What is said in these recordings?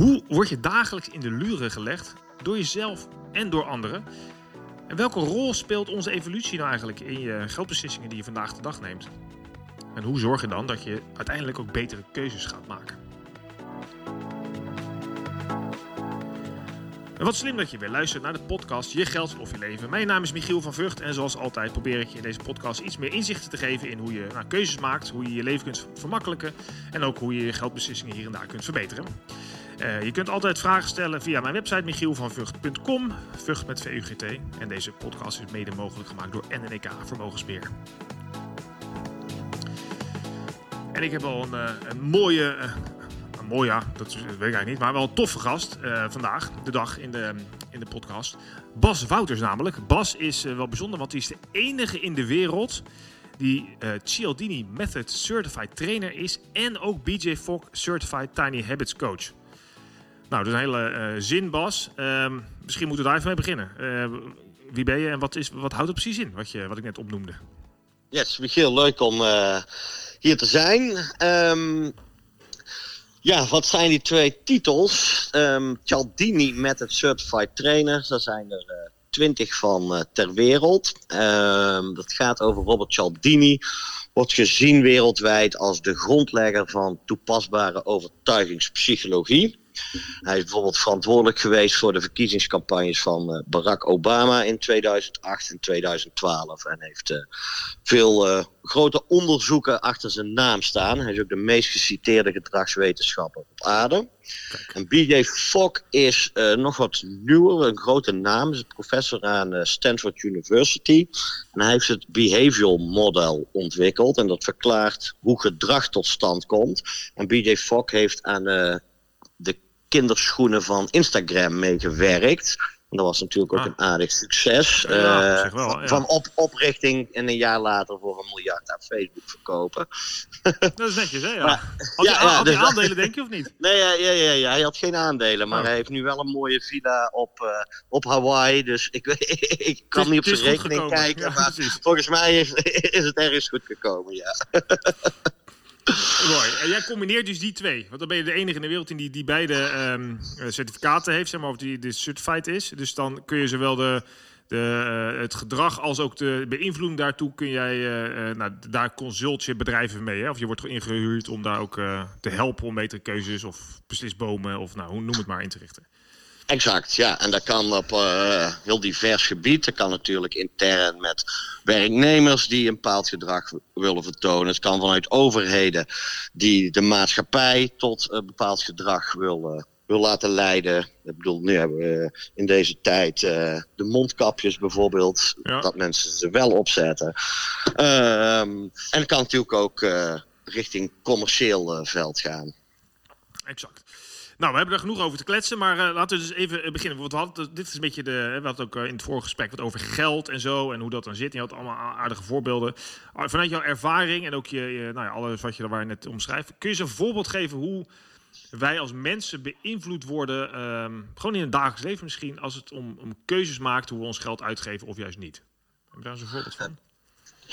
Hoe word je dagelijks in de luren gelegd door jezelf en door anderen? En welke rol speelt onze evolutie nou eigenlijk in je geldbeslissingen die je vandaag de dag neemt? En hoe zorg je dan dat je uiteindelijk ook betere keuzes gaat maken? En wat slim dat je weer luistert naar de podcast Je Geld of Je Leven. Mijn naam is Michiel van Vught en zoals altijd probeer ik je in deze podcast iets meer inzichten te geven in hoe je nou, keuzes maakt, hoe je je leven kunt vermakkelijken en ook hoe je je geldbeslissingen hier en daar kunt verbeteren. Uh, je kunt altijd vragen stellen via mijn website michielvanvugt.com, Vught met VUGT. En deze podcast is mede mogelijk gemaakt door NNEK Vermogensbeheer. En ik heb al een, uh, een mooie, uh, een mooie, ja, dat weet ik eigenlijk niet, maar wel een toffe gast vandaag, de dag in de, in de podcast. Bas Wouters namelijk. Bas is wel bijzonder, want hij is de enige in de wereld die uh, Cialdini Method Certified Trainer is en ook BJ Fogg Certified Tiny Habits Coach. Nou, dat is een hele uh, zin, Bas. Uh, misschien moeten we daar even mee beginnen. Uh, wie ben je en wat, is, wat houdt het precies in, wat, je, wat ik net opnoemde? Yes, Michiel, leuk om uh, hier te zijn. Um, ja, wat zijn die twee titels? Um, Cialdini met het Certified Trainer, daar zijn er twintig van ter wereld. Dat gaat over Robert Cialdini wordt gezien wereldwijd als de grondlegger van toepasbare overtuigingspsychologie. Hij is bijvoorbeeld verantwoordelijk geweest voor de verkiezingscampagnes van uh, Barack Obama in 2008 en 2012. En heeft uh, veel uh, grote onderzoeken achter zijn naam staan. Hij is ook de meest geciteerde gedragswetenschapper op aarde. Kijk. En BJ Fogg is nog wat nieuwer, een grote naam. Is een professor aan Stanford University. En hij heeft het behavioral model ontwikkeld. En dat verklaart hoe gedrag tot stand komt. En BJ Fogg heeft aan kinderschoenen van Instagram meegewerkt. Dat was natuurlijk ook ah. een aardig succes. Ja, uh, wel, ja. Van op, oprichting en een jaar later voor een miljard aan Facebook verkopen. Dat is netjes, hè? Ja. Maar, had hij, had dus, aandelen, denk je, of niet? Nee, ja, ja, ja, ja, hij had geen aandelen. Maar oh. hij heeft nu wel een mooie villa op, uh, op Hawaii. Dus ik, ik kan niet op zijn rekening kijken. maar volgens mij is, is het ergens goed gekomen, ja. Roy, en jij combineert dus die twee. Want dan ben je de enige in de wereld die, die beide um, certificaten heeft, zeg maar, of die, die certified is. Dus dan kun je zowel de, de, uh, het gedrag als ook de beïnvloeding daartoe kun jij, uh, nou, daar consult je bedrijven mee. Hè? Of je wordt ingehuurd om daar ook te helpen om betere keuzes of beslisbomen of nou, hoe noem het maar in te richten. Exact, ja. En dat kan op uh, heel divers gebied. Dat kan natuurlijk intern met werknemers die een bepaald gedrag willen vertonen. Het kan vanuit overheden die de maatschappij tot een bepaald gedrag willen wil laten leiden. Ik bedoel, nu hebben we in deze tijd uh, de mondkapjes bijvoorbeeld. Ja. Dat mensen ze wel opzetten. Um, en het kan natuurlijk ook uh, richting commercieel veld gaan. Exact. Nou, we hebben er genoeg over te kletsen, maar uh, laten we dus even beginnen. Want we dit is een beetje de. We hadden ook uh, in het vorige gesprek wat over geld en zo en hoe dat dan zit. Je had allemaal aardige voorbeelden. Vanuit jouw ervaring en ook je, nou ja, alles wat je waar net omschrijft, kun je eens een voorbeeld geven hoe wij als mensen beïnvloed worden, um, gewoon in het dagelijks leven misschien, als het om, om keuzes maakt hoe we ons geld uitgeven of juist niet. Heb je daar eens een voorbeeld van?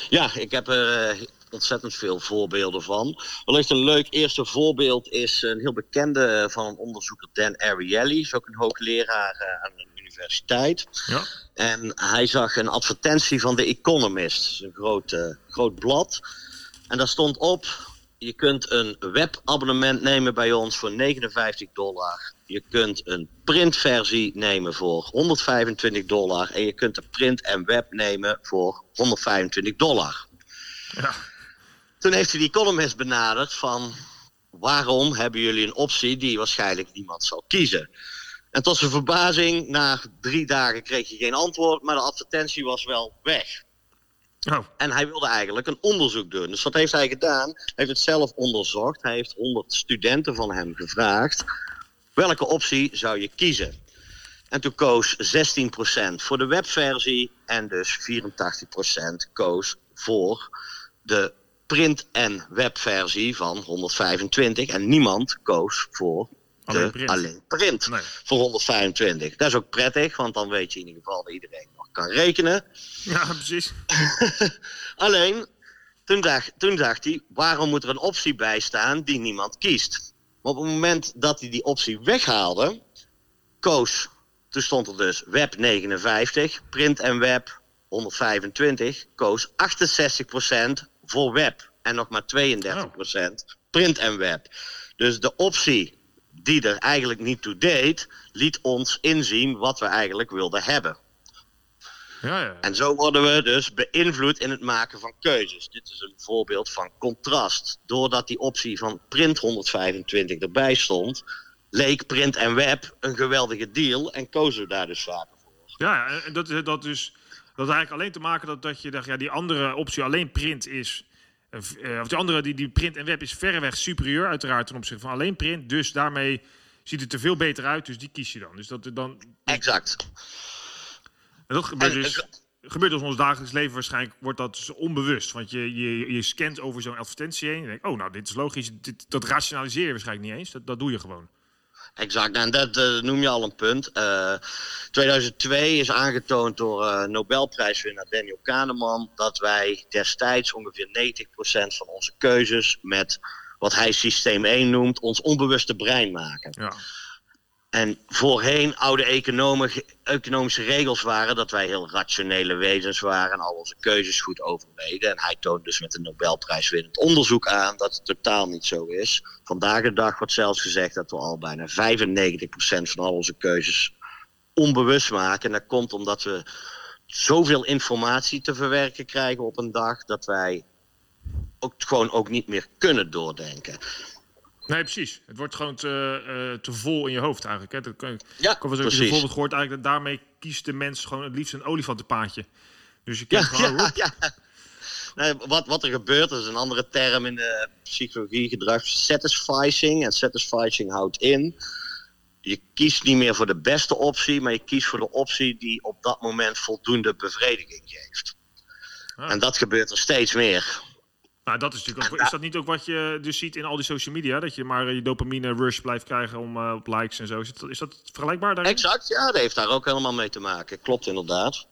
Ja, ik heb er ontzettend veel voorbeelden van. Wellicht een leuk eerste voorbeeld is een heel bekende van een onderzoeker Dan Ariely. Is ook een hoogleraar uh, aan een universiteit. Ja. En hij zag een advertentie van The Economist. Een groot, uh, groot blad. En daar stond op, je kunt een webabonnement nemen bij ons voor 59 dollar. Je kunt een printversie nemen voor 125 dollar. En je kunt de print en web nemen voor 125 dollar. Ja. Toen heeft hij die Economist benaderd van... waarom hebben jullie een optie die waarschijnlijk niemand zal kiezen? En tot zijn verbazing, na drie dagen kreeg je geen antwoord... maar de advertentie was wel weg. Oh. En hij wilde eigenlijk een onderzoek doen. Dus wat heeft hij gedaan? Hij heeft het zelf onderzocht. Hij heeft 100 studenten van hem gevraagd... welke optie zou je kiezen? En toen koos 16% voor de webversie... en dus 84% koos voor de print- en webversie van 125. En niemand koos voor alleen print, alleen print nee. voor 125. Dat is ook prettig, want dan weet je in ieder geval dat iedereen nog kan rekenen. Ja, precies. alleen, toen dacht, toen dacht hij, waarom moet er een optie bij staan die niemand kiest? Maar op het moment dat hij die optie weghaalde, koos, toen stond er dus web 59, print en web 125, koos 68% voor web en nog maar 32% print en web. Dus de optie die er eigenlijk niet toe deed, liet ons inzien wat we eigenlijk wilden hebben. Ja, ja. En zo worden we dus beïnvloed in het maken van keuzes. Dit is een voorbeeld van contrast. Doordat die optie van print 125 erbij stond, leek print en web een geweldige deal en kozen we daar dus vaker voor. Ja, ja, en dat, is- dat, eigenlijk alleen te maken dat, dat je dacht, ja, die andere optie alleen print is. eh, eh, of die andere, die, die print en web is verreweg superieur, uiteraard ten opzichte van alleen print. Dus daarmee ziet het er veel beter uit, dus die kies je dan. Dus dat, dan, Exact. en dat gebeurt En- dus. Gebeurt in ons dagelijks leven waarschijnlijk, wordt dat dus onbewust. Want je, je, je scant over zo'n advertentie heen en je denkt, oh nou, dit is logisch. Dit, dat rationaliseer je waarschijnlijk niet eens. Dat, dat doe je gewoon. Exact, en dat eh, noem je al een punt. Eh 2002 is aangetoond door eh, Nobelprijswinnaar Daniel Kahneman dat wij destijds ongeveer 90% van onze keuzes met wat hij systeem 1 noemt, ons onbewuste brein maken. Ja. En voorheen oude economische regels waren dat wij heel rationele wezens waren en al onze keuzes goed overwegen. En hij toont dus met een Nobelprijswinnend onderzoek aan dat het totaal niet zo is. Vandaag de dag wordt zelfs gezegd dat we al bijna 95% van al onze keuzes onbewust maken. En dat komt omdat we zoveel informatie te verwerken krijgen op een dag dat wij ook gewoon ook niet meer kunnen doordenken. Nee, precies. Het wordt gewoon te, eh, te vol in je hoofd eigenlijk. Hè. Dat kan, ik Ja, wel voorbeeld gehoord. Eigenlijk dat daarmee kiest de mens gewoon het liefst een olifantenpaadje. Dus je Ja, kent gewoon... ja, ja. Nee, wat, wat er gebeurt, dat is een andere term in de psychologie, gedrag, satisficing. En satisficing houdt in, je kiest niet meer voor de beste optie, maar je kiest voor de optie die op dat moment voldoende bevrediging geeft. Ah. En dat gebeurt er steeds meer. Nou, dat is natuurlijk ook, is dat niet ook wat je dus ziet in al die social media? Dat je maar je dopamine rush blijft krijgen om, eh, op likes en zo. Is dat, is dat vergelijkbaar daarin? Exact, ja, dat heeft daar ook helemaal mee te maken. Klopt inderdaad.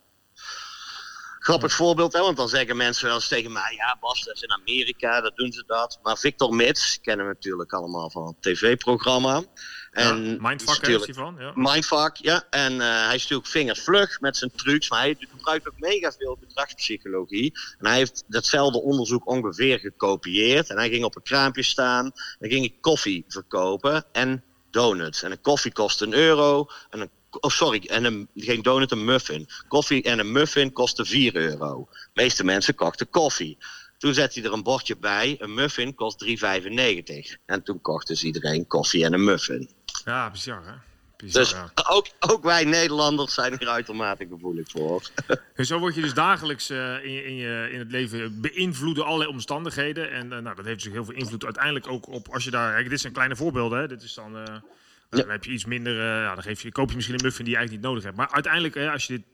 Grappig voorbeeld, hè, want dan zeggen mensen wel eens tegen mij: Ja, Bas, dat is in Amerika, dat doen ze dat. Maar Victor Mits, kennen we natuurlijk allemaal van het tv-programma. En ja, mindfuck is die van. Ja. Mindfuck, ja. En eh, hij is natuurlijk vingervlug met zijn trucs, maar hij gebruikt ook mega veel gedragspsychologie. En hij heeft datzelfde onderzoek ongeveer gekopieerd. En hij ging op een kraampje staan, dan ging hij koffie verkopen en donuts. En een koffie kost een euro, en een, oh sorry, en een, geen donut, een muffin. Koffie en een muffin kostte 4 euro. De meeste mensen kochten koffie. Toen zette hij er een bordje bij, een muffin kost 3,95. En toen kocht dus iedereen koffie en een muffin. Ja, bizar hè. Bizar, Dus ja. ook, ook wij Nederlanders zijn hier uitermate gevoelig voor. En zo word je dus dagelijks eh, in, je, in, je, in het leven beïnvloed door allerlei omstandigheden. En eh, nou, dat heeft natuurlijk heel veel invloed uiteindelijk ook op als je daar... Kijk, dit zijn kleine voorbeelden. Hè. Dit is dan... eh, nou, Dan heb je iets minder... ja, dan geef je, koop je misschien een muffin die je eigenlijk niet nodig hebt. Maar uiteindelijk, als je dit...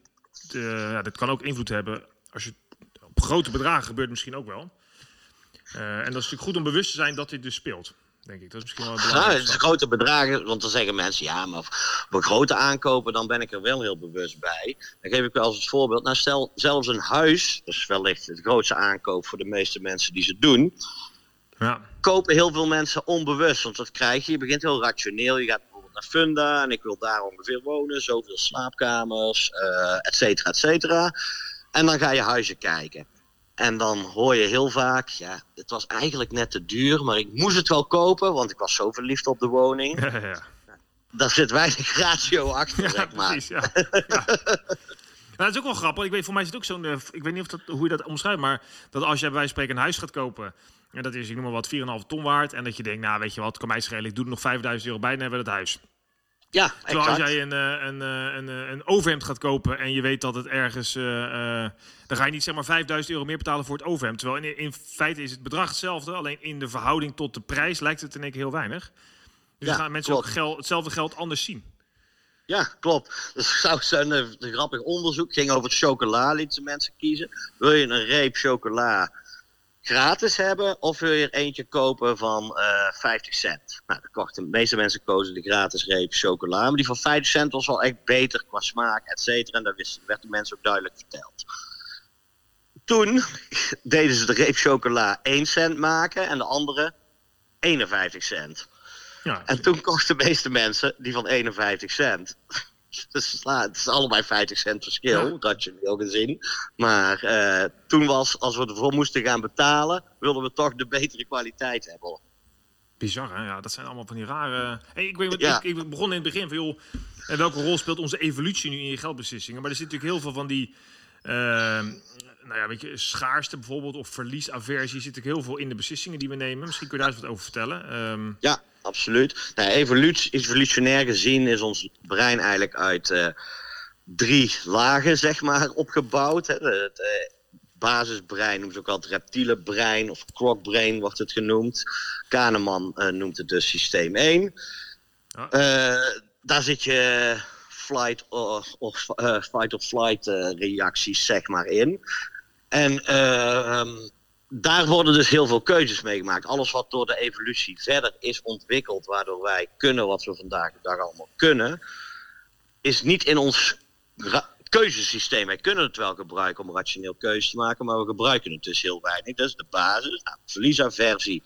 ja, dit kan ook invloed hebben. Als je op grote bedragen gebeurt het misschien ook wel. En dat is natuurlijk goed om bewust te zijn dat dit dus speelt. Denk ik. Dat is misschien wel het Nou, het belangrijkste. is grote bedragen, want dan zeggen mensen, ja, maar voor grote aankopen, dan ben ik er wel heel bewust bij. Dan geef ik wel eens het voorbeeld. Nou, stel zelfs een huis, dat is wellicht het grootste aankoop voor de meeste mensen die ze doen, Ja. kopen heel veel mensen onbewust. Want wat krijg je? Je begint heel rationeel. Je gaat bijvoorbeeld naar Funda en ik wil daar ongeveer wonen, zoveel slaapkamers, eh et cetera, et cetera. En dan ga je huizen kijken. En dan hoor je heel vaak, ja, het was eigenlijk net te duur, maar ik moest het wel kopen, want ik was zo verliefd op de woning. Ja, ja. Daar zit weinig ratio achter, Ja, zeg maar. precies. Ja. ja. Nou, dat is ook wel grappig. Ik weet, voor mij is het ook zo'n. eh, ik weet niet of dat, hoe je dat omschrijft, maar dat als je bij wijze van spreken een huis gaat kopen. En dat is, ik noem maar wat, 4,5 ton waard. En dat je denkt, nou weet je wat, kan mij schelen, ik doe er nog 5000 euro bij en dan hebben we het huis. Ja, Terwijl als jij een, eh, een, eh, een, eh, een overhemd gaat kopen en je weet dat het ergens... dan ga je niet zeg maar 5000 euro meer betalen voor het overhemd. Terwijl in, in feite is het bedrag hetzelfde. Alleen in de verhouding tot de prijs lijkt het in één keer heel weinig. Dus Ja, dan gaan mensen ook geld, hetzelfde geld anders zien. Ja, klopt. Dus zou zijn een, een grappig onderzoek ging over het chocola, lieten mensen kiezen. Wil je een reep chocola gratis hebben of wil je er eentje kopen van eh 50 cent? Nou, de, meeste mensen kozen de gratis reep chocola, maar die van 50 cent was wel echt beter qua smaak, et cetera. En dat werd de mensen ook duidelijk verteld. Toen deden ze de reep chocola 1 cent maken en de andere 51 cent. Ja. En toen kochten de meeste mensen die van 51 cent. Dus het is allebei 50 cent verschil, ja. rationeel gezien. Maar uh, toen was, als we ervoor moesten gaan betalen, wilden we toch de betere kwaliteit hebben. Bizar, hè? Ja, dat zijn allemaal van die rare... Hey, ik, ja. ik, ik, begon in het begin van, joh, welke rol speelt onze evolutie nu in je geldbeslissingen? Maar er zit natuurlijk heel veel van die... Uh, nou ja, weet je, schaarste bijvoorbeeld of verliesaversie zit ook heel veel in de beslissingen die we nemen. Misschien kun je daar eens wat over vertellen. Um... Ja, absoluut. Nou, evolutie, evolutionair gezien is ons brein eigenlijk uit uh, drie lagen, zeg maar, opgebouwd. Hè. Het uh, basisbrein noemt ook altijd reptiele brein of crocbrain wordt het genoemd. Kahneman uh, noemt het dus systeem 1. daar zit je flight of, of fight or flight reacties zeg maar in. En uh, daar worden dus heel veel keuzes mee gemaakt. Alles wat door de evolutie verder is ontwikkeld, waardoor wij kunnen wat we vandaag de dag allemaal kunnen, is niet in ons keuzesysteem. Wij kunnen het wel gebruiken om rationeel keuzes te maken, maar we gebruiken het dus heel weinig. Dat is de basis. Nou, verliesaversie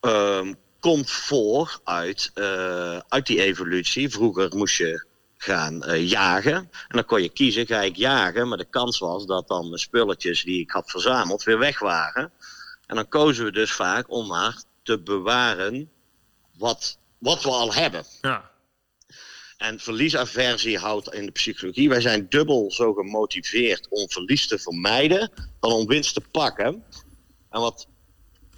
um, komt voor uit, uh, uit die evolutie. Vroeger moest je gaan uh, jagen. En dan kon je kiezen, ga ik jagen? Maar de kans was dat dan de spulletjes die ik had verzameld weer weg waren. En dan kozen we dus vaak om maar te bewaren wat, wat we al hebben. Ja. En verliesaversie houdt in de psychologie. Wij zijn dubbel zo gemotiveerd om verlies te vermijden dan om winst te pakken. En wat,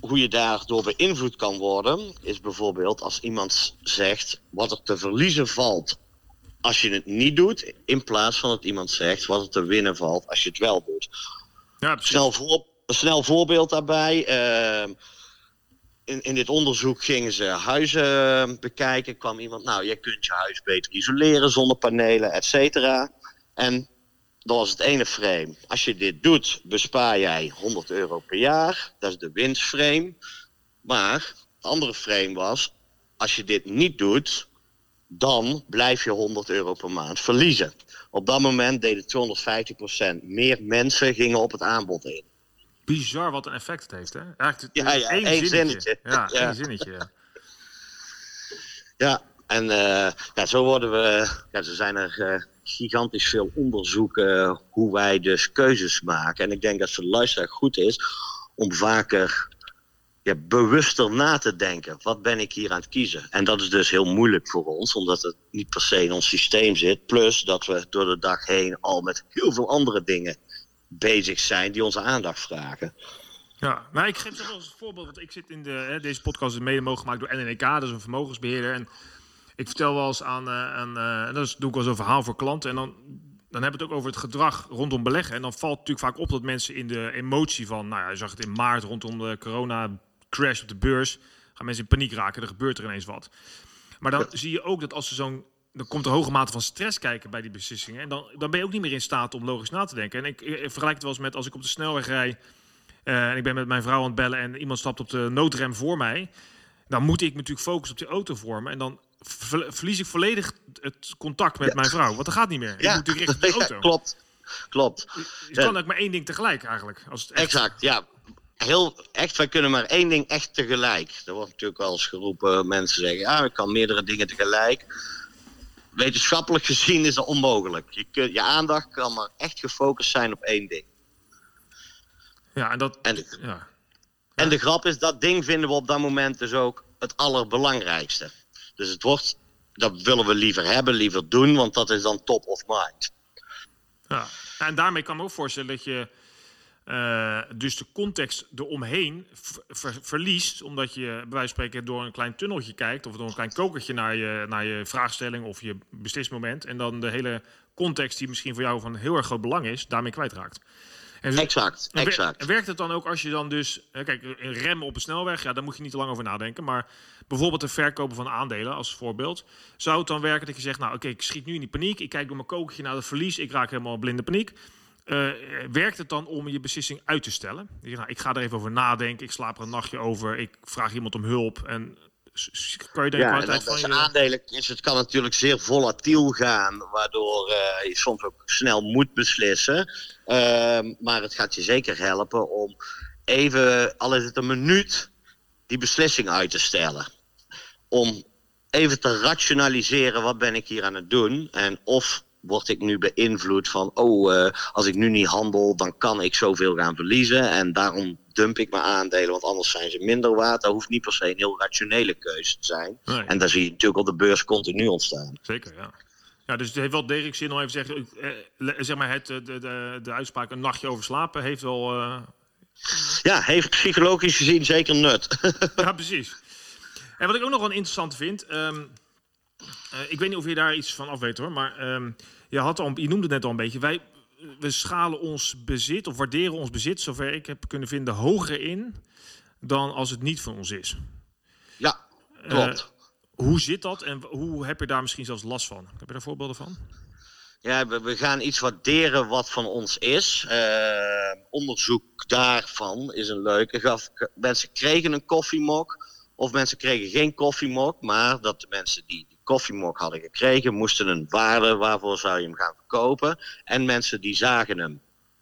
hoe je daardoor beïnvloed kan worden, is bijvoorbeeld als iemand zegt wat er te verliezen valt als je het niet doet, in plaats van dat iemand zegt wat er te winnen valt als je het wel doet. Ja, snel, voor, snel voorbeeld daarbij. Uh, in, in dit onderzoek gingen ze huizen ehm, bekijken. kwam iemand, nou, je kunt je huis beter isoleren zonder panelen, et cetera. En dat was het ene frame. Als je dit doet, bespaar jij 100 euro per jaar. Dat is de winstframe. Maar het andere frame was, als je dit niet doet, dan blijf je 100 euro per maand verliezen. Op dat moment deden 250% meer mensen gingen op het aanbod in. Bizar wat een effect het heeft, hè? Eigenlijk ja, ja, één, één zinnetje. Ja, ja, één zinnetje. Ja, ja en uh, ja, zo worden we... Ja, er zijn er uh, gigantisch veel onderzoeken hoe wij dus keuzes maken. En ik denk dat het voor de luisteraar goed is om vaker ja, bewuster na te denken. Wat ben ik hier aan het kiezen? En dat is dus heel moeilijk voor ons, omdat het niet per se in ons systeem zit. Plus dat we door de dag heen al met heel veel andere dingen bezig zijn die onze aandacht vragen. Ja, nou, ik geef zelfs een voorbeeld. Want ik zit in de. Hè, deze podcast is mede mogelijk gemaakt door NNEK, dat is een vermogensbeheerder. En ik vertel wel eens aan. Uh, aan uh, en dat doe ik wel zo'n verhaal voor klanten. En dan, dan hebben we het ook over het gedrag rondom beleggen. En dan valt natuurlijk vaak op dat mensen in de emotie van. Nou ja, je zag het in maart rondom de corona crash op de beurs, gaan mensen in paniek raken. Er gebeurt er ineens wat. Maar dan zie je ook dat als ze zo'n dan komt er hoge mate van stress kijken bij die beslissingen. En dan, dan ben je ook niet meer in staat om logisch na te denken. En ik, ik vergelijk het wel eens met als ik op de snelweg rij. Uh, en ik ben met mijn vrouw aan het bellen en iemand stapt op de noodrem voor mij. Dan moet ik natuurlijk focussen op die auto voor me. En dan verlies ik volledig het contact met mijn vrouw. Want dat gaat niet meer. Ja. Ik moet natuurlijk richting de auto. klopt. Klopt. Je kan ook maar één ding tegelijk eigenlijk. Als het echt... Exact, ja heel echt, wij kunnen maar één ding echt tegelijk. Er wordt natuurlijk wel eens geroepen, mensen zeggen, ja, ik kan meerdere dingen tegelijk. Wetenschappelijk gezien is dat onmogelijk. Je, kun, je aandacht kan maar echt gefocust zijn op één ding. Ja, en dat... En de, ja. en de grap is, dat ding vinden we op dat moment dus ook het allerbelangrijkste. Dus het wordt, dat willen we liever hebben, liever doen, want dat is dan top of mind. Ja, en daarmee kan ik me ook voorstellen dat je uh, dus de context eromheen ver verliest, omdat je bij wijze van spreken door een klein tunneltje kijkt of door een klein kokertje naar je, naar je vraagstelling of je beslismoment en dan de hele context die misschien voor jou van heel erg groot belang is, daarmee kwijtraakt. En exact, exact. Werkt het dan ook als je dan dus, kijk, een rem op een snelweg, ja, daar moet je niet te lang over nadenken, maar bijvoorbeeld het verkopen van aandelen als voorbeeld, zou het dan werken dat je zegt, nou oké, ik schiet nu in die paniek, ik kijk door mijn kokertje naar het verlies, ik raak helemaal blinde paniek. Uh, werkt het dan om je beslissing uit te stellen? Je, nou, ik ga er even over nadenken, ik slaap er een nachtje over, ik vraag iemand om hulp. En kan je daar ja, kwaliteit van je... aandelen is het kan natuurlijk zeer volatiel gaan, waardoor uh, je soms ook snel moet beslissen. Uh, maar het gaat je zeker helpen om even, al is het een minuut, die beslissing uit te stellen. Om even te rationaliseren wat ben ik hier aan het doen. En of word ik nu beïnvloed van, oh, uh, als ik nu niet handel, dan kan ik zoveel gaan verliezen. En daarom dump ik mijn aandelen, want anders zijn ze minder waard. Dat hoeft niet per se een heel rationele keuze te zijn. Nee. En daar zie je natuurlijk op de beurs continu ontstaan. Zeker, ja. Ja, dus het heeft wel degelijk zin om even te zeggen, eh, zeg maar het, de, de, de uitspraak een nachtje over slapen heeft wel... Uh... Ja, heeft psychologisch gezien zeker nut. ja, precies. En wat ik ook nog wel interessant vind, um, uh, ik weet niet of je daar iets van af weet hoor, maar um, je, had al, je noemde het net al een beetje. Wij we schalen ons bezit of waarderen ons bezit, zover ik heb kunnen vinden, hoger in dan als het niet van ons is. Ja, klopt. Uh, hoe zit dat en hoe heb je daar misschien zelfs last van? Heb je daar voorbeelden van? Ja, we, gaan iets waarderen wat van ons is. Uh, onderzoek daarvan is een leuke. Mensen kregen een koffiemok of mensen kregen geen koffiemok, maar dat de mensen die koffiemok hadden gekregen, moesten een waarde waarvoor zou je hem gaan verkopen. En mensen die zagen hem,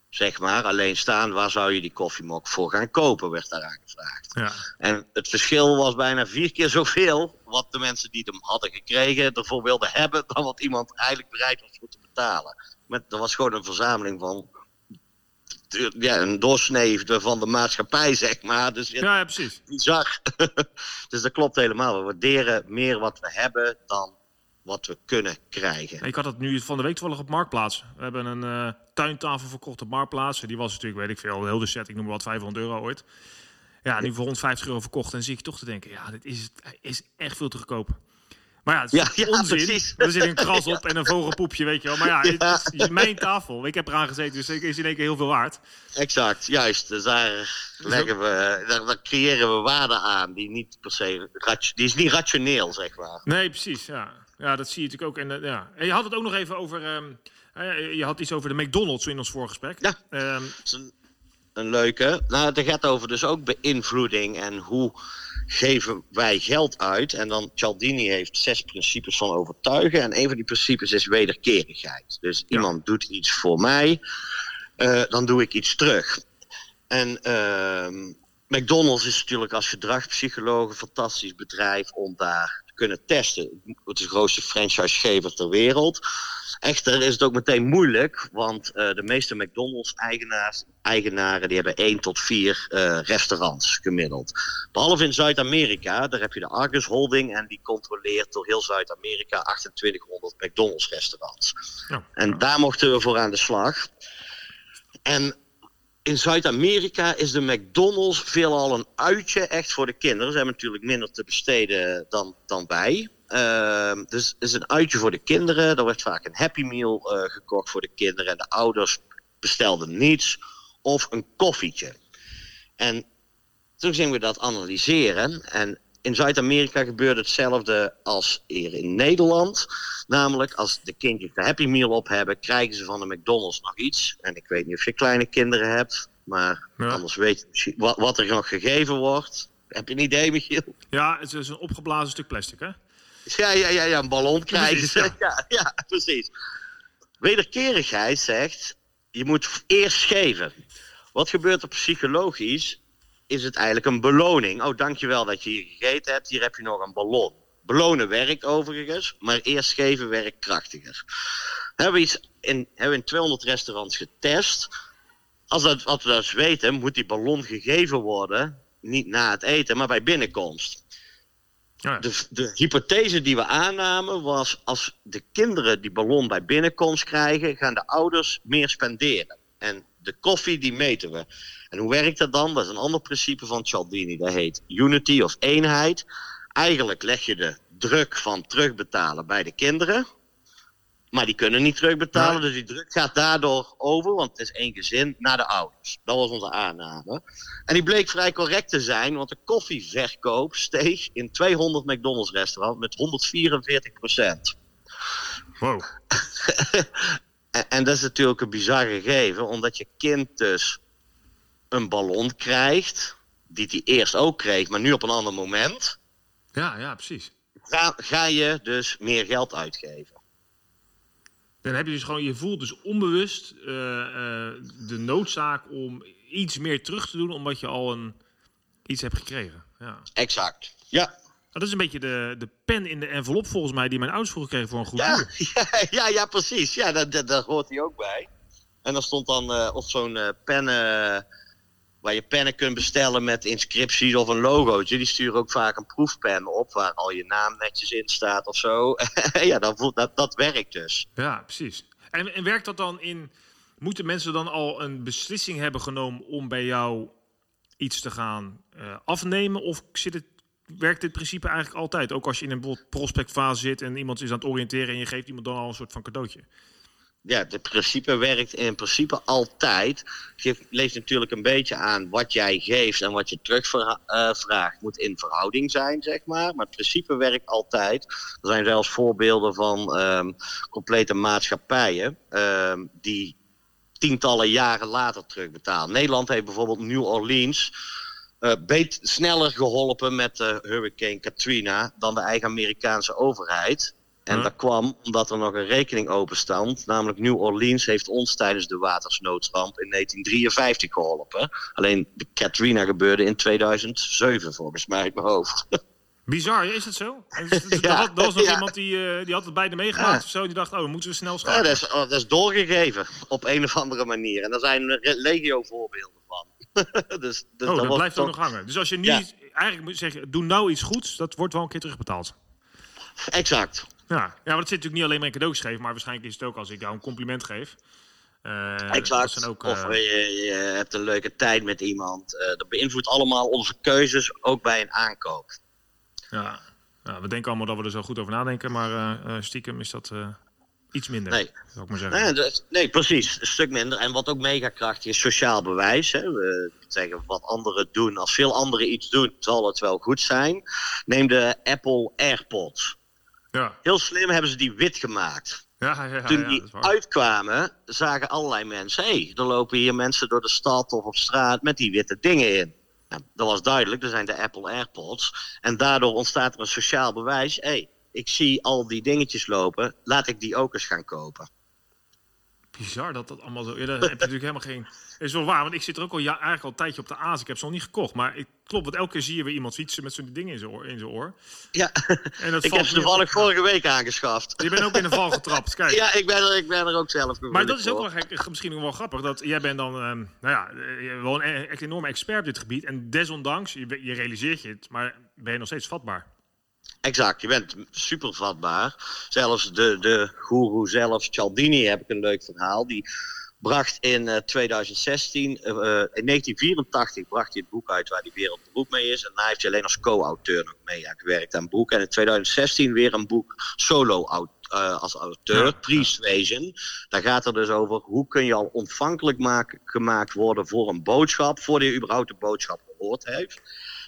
zeg maar, alleen staan, waar zou je die koffiemok voor gaan kopen, werd daaraan gevraagd. Ja. En het verschil was bijna vier keer zoveel wat de mensen die hem hadden gekregen ervoor wilden hebben, dan wat iemand eigenlijk bereid was voor te betalen. Met, er was gewoon een verzameling van ja, een doorsnee van de maatschappij, zeg maar. Dus ja, ja, precies. Bizar. dus dat klopt helemaal. We waarderen meer wat we hebben dan wat we kunnen krijgen. Ik had het nu van de week toevallig op Marktplaats. We hebben een uh, tuintafel verkocht op Marktplaats. Die was natuurlijk, weet ik veel, heel de set, ik noem maar wat, 500 euro ooit. Ja, nu voor 150 euro verkocht. En zie ik toch te denken, ja, dit is, is echt veel te goedkoop. Maar ja, het is ja, onzin. Precies. Er zit een kras op en een vogelpoepje, weet je wel. Maar ja, het is, mijn tafel. Ik heb eraan gezeten, dus het is in één keer heel veel waard. Exact, juist. Dus daar, leggen we, daar, creëren we waarde aan die niet per se... Die is niet rationeel, zeg maar. Nee, precies, ja. Ja, dat zie je natuurlijk ook. En, uh, ja. en je had het ook nog even over... Um, je had iets over de McDonald's in ons voorgesprek. Ja, um, een, een leuke. Nou, het gaat over dus ook beïnvloeding en hoe geven wij geld uit. En dan Cialdini heeft zes principes van overtuigen. En een van die principes is wederkerigheid. Dus iemand doet iets voor mij, uh, dan doe ik iets terug. En uh, McDonald's is natuurlijk als gedragspsycholoog een fantastisch bedrijf om daar kunnen testen. Het is de grootste franchisegever ter wereld. Echter is het ook meteen moeilijk, want uh, de meeste McDonald's-eigenaren die hebben één tot vier uh, restaurants gemiddeld. Behalve in Zuid-Amerika, daar heb je de Argus Holding en die controleert door heel Zuid-Amerika 2800 McDonald's-restaurants. Ja. En daar mochten we voor aan de slag. En in Zuid-Amerika is de McDonald's veelal een uitje echt voor de kinderen. Ze hebben natuurlijk minder te besteden dan, dan wij. Uh, dus het is een uitje voor de kinderen. Er werd vaak een Happy Meal uh, gekocht voor de kinderen. En de ouders bestelden niets of een koffietje. En toen gingen we dat analyseren. En in Zuid-Amerika gebeurde hetzelfde als hier in Nederland. Namelijk, als de kindjes de Happy Meal op hebben, krijgen ze van de McDonald's nog iets. En ik weet niet of je kleine kinderen hebt, maar anders weet je wat, wat er nog gegeven wordt. Heb je een idee, Michiel? Ja, het is een opgeblazen stuk plastic, hè? Ja, ja, ja, ja een ballon krijgen ze. Ja. ja, precies. Wederkerigheid zegt, je moet eerst geven. Wat gebeurt er psychologisch? Is het eigenlijk een beloning. Oh, dankjewel dat je hier gegeten hebt. Hier heb je nog een ballon. Belonen werkt overigens, maar eerst geven werkt krachtiger. Hebben we, iets in, hebben in 200 restaurants getest. Als, dat, als we dat weten, moet die ballon gegeven worden. Niet na het eten, maar bij binnenkomst. De, de, hypothese die we aannamen was: als de kinderen die ballon bij binnenkomst krijgen, gaan de ouders meer spenderen. En de koffie die meten we. En hoe werkt dat dan? Dat is een ander principe van Cialdini. Dat heet unity of eenheid. Eigenlijk leg je de druk van terugbetalen bij de kinderen. Maar die kunnen niet terugbetalen, dus die druk gaat daardoor over, want het is één gezin, naar de ouders. Dat was onze aanname. En die bleek vrij correct te zijn, want de koffieverkoop steeg in 200 McDonald's restaurants met 144 procent. Wow. en, en, dat is natuurlijk een bizar gegeven, omdat je kind dus een ballon krijgt, die hij eerst ook kreeg, maar nu op een ander moment. Ja, ja, precies. Ga, ga je dus meer geld uitgeven. Dan heb je dus gewoon, je voelt dus onbewust uh, uh, de noodzaak om iets meer terug te doen, omdat je al een, iets hebt gekregen. Ja. Exact. Ja. Dat is een beetje de, de pen in de envelop volgens mij die mijn ouders vroeger kregen voor een goed Ja, ja, ja, ja, precies. Ja, daar, daar, hoort hij ook bij. En dan stond dan eh, of zo'n eh, pen eh, waar je pennen kunt bestellen met inscripties of een logootje. Die sturen ook vaak een proefpen op waar al je naam netjes in staat of zo. ja, voelt, dat, dat werkt dus. Ja, precies. En, en werkt dat dan in... Moeten mensen dan al een beslissing hebben genomen om bij jou iets te gaan eh, afnemen? Of zit het, werkt dit principe eigenlijk altijd? Ook als je in een prospectfase zit en iemand is aan het oriënteren... en je geeft iemand dan al een soort van cadeautje. Ja, het principe werkt in principe altijd. Je leeft natuurlijk een beetje aan wat jij geeft en wat je terugvraagt. moet in verhouding zijn, zeg maar. Maar het principe werkt altijd. Er zijn zelfs voorbeelden van ehm, complete maatschappijen ehm, die tientallen jaren later terugbetalen. Nederland heeft bijvoorbeeld New Orleans eh beet sneller geholpen met de hurricane Katrina dan de eigen Amerikaanse overheid. En Huh? dat kwam omdat er nog een rekening open stond. Namelijk New Orleans heeft ons tijdens de watersnoodramp in 1953 geholpen. Alleen de Katrina gebeurde in 2007 volgens mij uit mijn hoofd. Bizar, is het zo? Ja, er, was nog ja. iemand die, eh, die had het beide meegemaakt Ja. of zo. Die dacht, oh, dan moeten we snel Ja, schakelen. dat, is, oh, dat is doorgegeven op een of andere manier. En daar zijn legio voorbeelden van. dus, dus oh, dat blijft toch- nog hangen. Dus als je nu Ja. eigenlijk moet zeggen, doe nou iets goeds, dat wordt wel een keer terugbetaald. Exact. Ja, ja maar dat zit natuurlijk niet alleen maar in cadeaus geven, maar waarschijnlijk is het ook als ik jou een compliment geef. Eh, Exact. zijn ook, of eh, je, je hebt een leuke tijd met iemand. Eh, dat beïnvloedt allemaal onze keuzes, ook bij een aankoop. ja, ja, we denken allemaal dat we er zo goed over nadenken, maar stiekem is dat iets minder, Nee. zou ik maar zeggen. Nee, dat- nee, precies. Een stuk minder. En wat ook mega krachtig is, sociaal bewijs. Hè. We zeggen wat anderen doen. Als veel anderen iets doen, zal het wel goed zijn. Neem de Apple AirPods. Ja, Heel slim hebben ze die wit gemaakt. ja, ja, ja, Toen die uitkwamen, zagen allerlei mensen... hé, hey, er lopen hier mensen door de stad of op straat met die witte dingen in. Nou, dat was duidelijk, er zijn de Apple AirPods. En daardoor ontstaat er een sociaal bewijs. Hé, hey, ik zie al die dingetjes lopen, laat ik die ook eens gaan kopen. Bizar dat dat allemaal zo... Ja, daar heb je natuurlijk helemaal geen... Dat is wel waar, want ik zit er ook al ja, eigenlijk al een tijdje op de aas. Ik heb ze nog niet gekocht, maar ik, klopt, want elke keer zie je weer iemand fietsen met zo'n ding in zijn oor. In zijn oor. Ja, En dat ik valt heb ze toevallig vorige week aangeschaft. Je bent ook in de val getrapt, kijk. Ja, ik ben er, ik ben er ook zelf Maar dat is ook wel gek, misschien ook wel grappig. Dat jij bent dan, ehm, nou ja, eh, wel een echt enorme expert op dit gebied. En desondanks, je, je realiseert je het, maar ben je nog steeds vatbaar. Exact, je bent super vatbaar. Zelfs de, de goeroe zelf, Cialdini, heb ik een leuk verhaal. Die bracht in eh, 2016, eh, eh, in 1984 bracht hij het boek uit waar die wereldberoemd mee is. En daar heeft hij alleen als co-auteur nog mee gewerkt aan het boek. En in 2016 weer een boek solo eh, als auteur, Ja, Priestwezen. Daar gaat het dus over hoe kun je al ontvankelijk maken, gemaakt worden voor een boodschap, voordat je überhaupt de boodschap gehoord heeft.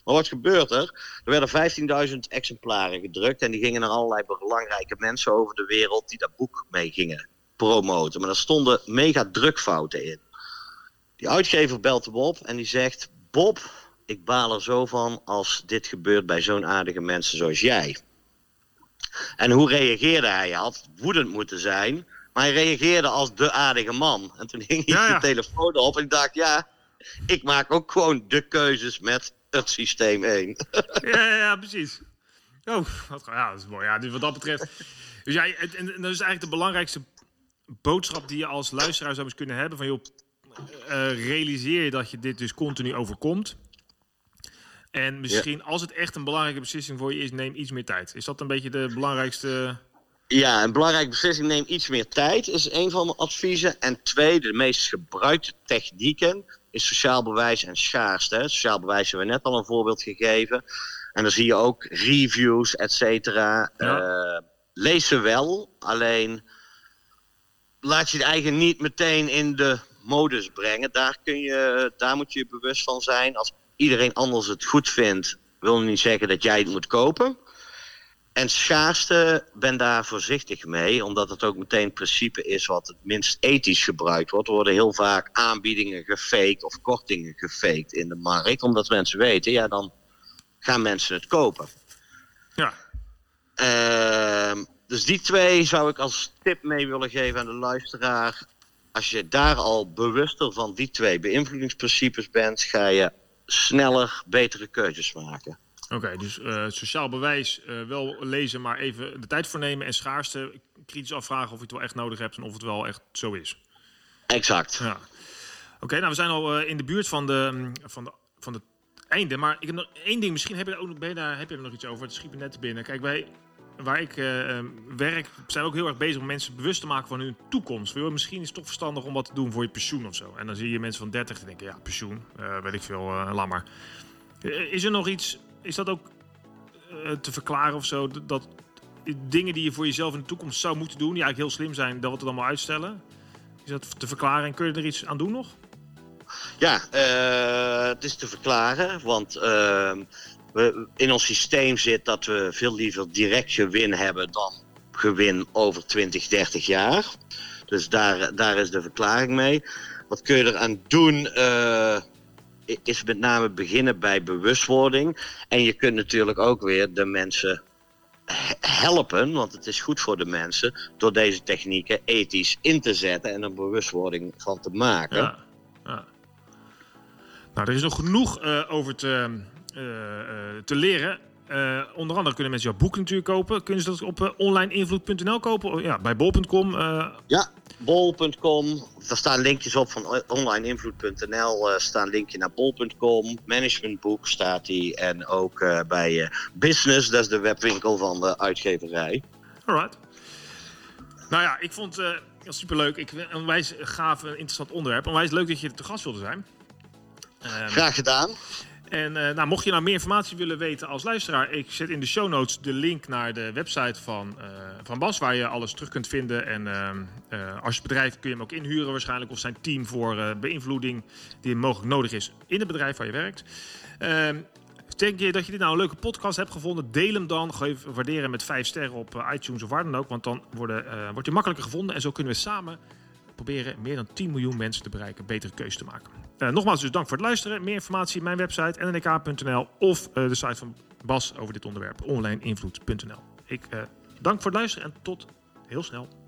Maar wat gebeurt er? Er werden 15.000 exemplaren gedrukt en die gingen naar allerlei belangrijke mensen over de wereld die dat boek mee gingen promoten. Maar er stonden mega drukfouten in. Die uitgever belt hem op en die zegt: Bob, ik baal er zo van als dit gebeurt bij zo'n aardige mensen zoals jij. En hoe reageerde hij? Hij had woedend moeten zijn, maar hij reageerde als de aardige man. En toen hing hij Ja, ja. de telefoon op en ik dacht: ja, ik maak ook gewoon de keuzes met het systeem heen. Ja, ja, precies. Oh, wat, ja, dat is mooi. Ja, dus wat dat betreft. Dus ja, en, en dat is eigenlijk de belangrijkste boodschap die je als luisteraar zou eens kunnen hebben. Van joh, eh, realiseer je dat je dit dus continu overkomt. En misschien als het echt een belangrijke beslissing voor je is, neem iets meer tijd. Is dat een beetje de belangrijkste... Ja, een belangrijke beslissing neem iets meer tijd, is een van mijn adviezen. En twee, de meest gebruikte technieken is sociaal bewijs en schaarste. Sociaal bewijs hebben we net al een voorbeeld gegeven. En dan zie je ook reviews, et cetera. Ja. Eh, lees ze wel, alleen laat je het eigen niet meteen in de modus brengen. Daar, kun je, daar moet je je bewust van zijn. Als iedereen anders het goed vindt, wil niet zeggen dat jij het moet kopen. En schaarste, ben daar voorzichtig mee, omdat het ook meteen het principe is wat het minst ethisch gebruikt wordt. Er worden heel vaak aanbiedingen gefaked of kortingen gefaked in de markt, omdat mensen weten, ja, dan gaan mensen het kopen. Ja, Ehm, dus die twee zou ik als tip mee willen geven aan de luisteraar. Als je daar al bewuster van die twee beïnvloedingsprincipes bent, ga je sneller betere keuzes maken. Oké, dus uh, sociaal bewijs uh, wel lezen, maar even de tijd voor nemen. En schaarste kritisch afvragen of je het wel echt nodig hebt en of het wel echt zo is. Exact. Ja. Oké, nou we zijn al uh, in de buurt van de, mm, van de, van de einde. Maar ik heb nog één ding, misschien heb je, er ook, ben je daar, heb je er nog iets over. Het schiet me net binnen. Kijk, wij, waar ik uh, werk, zijn ook heel erg bezig om mensen bewust te maken van hun toekomst. Misschien is het toch verstandig om wat te doen voor je pensioen of zo. En dan zie je mensen van 30 die denken, ja, pensioen, weet ik veel, uh, lammer. Is er nog iets, is dat ook te verklaren of zo? Dat, dingen die je voor jezelf in de toekomst zou moeten doen, die eigenlijk heel slim zijn, dat we het allemaal uitstellen. Is dat te verklaren en kun je er iets aan doen nog? Ja, uh, het is te verklaren, want uh, we, in ons systeem zit dat we veel liever direct gewin hebben dan gewin over 20, 30 jaar. Dus daar, daar is de verklaring mee. Wat kun je eraan doen? Uh, is met name beginnen bij bewustwording. En je kunt natuurlijk ook weer de mensen helpen, want het is goed voor de mensen, door deze technieken ethisch in te zetten en een bewustwording van te maken. Ja, ja. Nou, er is nog genoeg uh, over te, uh, uh, te leren. onder andere kunnen mensen jouw boek natuurlijk kopen. Kunnen ze dat op onlineinvloed.nl kopen? Ja, bij bol.com. Ja, bol.com. Daar staan linkjes op van onlineinvloed.nl. Uh, staan linkje naar bol.com. Managementboek staat die. En ook uh, bij uh, Business, dat is de webwinkel van de uitgeverij. Alright. Nou ja, ik vond het superleuk. Ik, een onwijs gaaf, interessant onderwerp. Onwijs leuk dat je te gast wilde zijn. Um, Graag gedaan. En uh, nou, mocht je nou meer informatie willen weten als luisteraar, ik zet in de show notes de link naar de website van, uh, van Bas, waar je alles terug kunt vinden. En uh, als je bedrijf kun je hem ook inhuren waarschijnlijk, of zijn team voor beïnvloeding die mogelijk nodig is in het bedrijf waar je werkt. Ehm, denk je dat je dit nou een leuke podcast hebt gevonden? Deel hem dan. Geef waarderen met 5 sterren op iTunes of waar dan ook. Want dan worden, wordt je makkelijker gevonden. En zo kunnen we samen proberen meer dan 10 miljoen mensen te bereiken, betere keuze te maken. Uh, nogmaals dus dank voor het luisteren. Meer informatie mijn website nnk.nl of uh, de site van Bas over dit onderwerp onlineinvloed.nl. Ik uh, dank voor het luisteren en tot heel snel.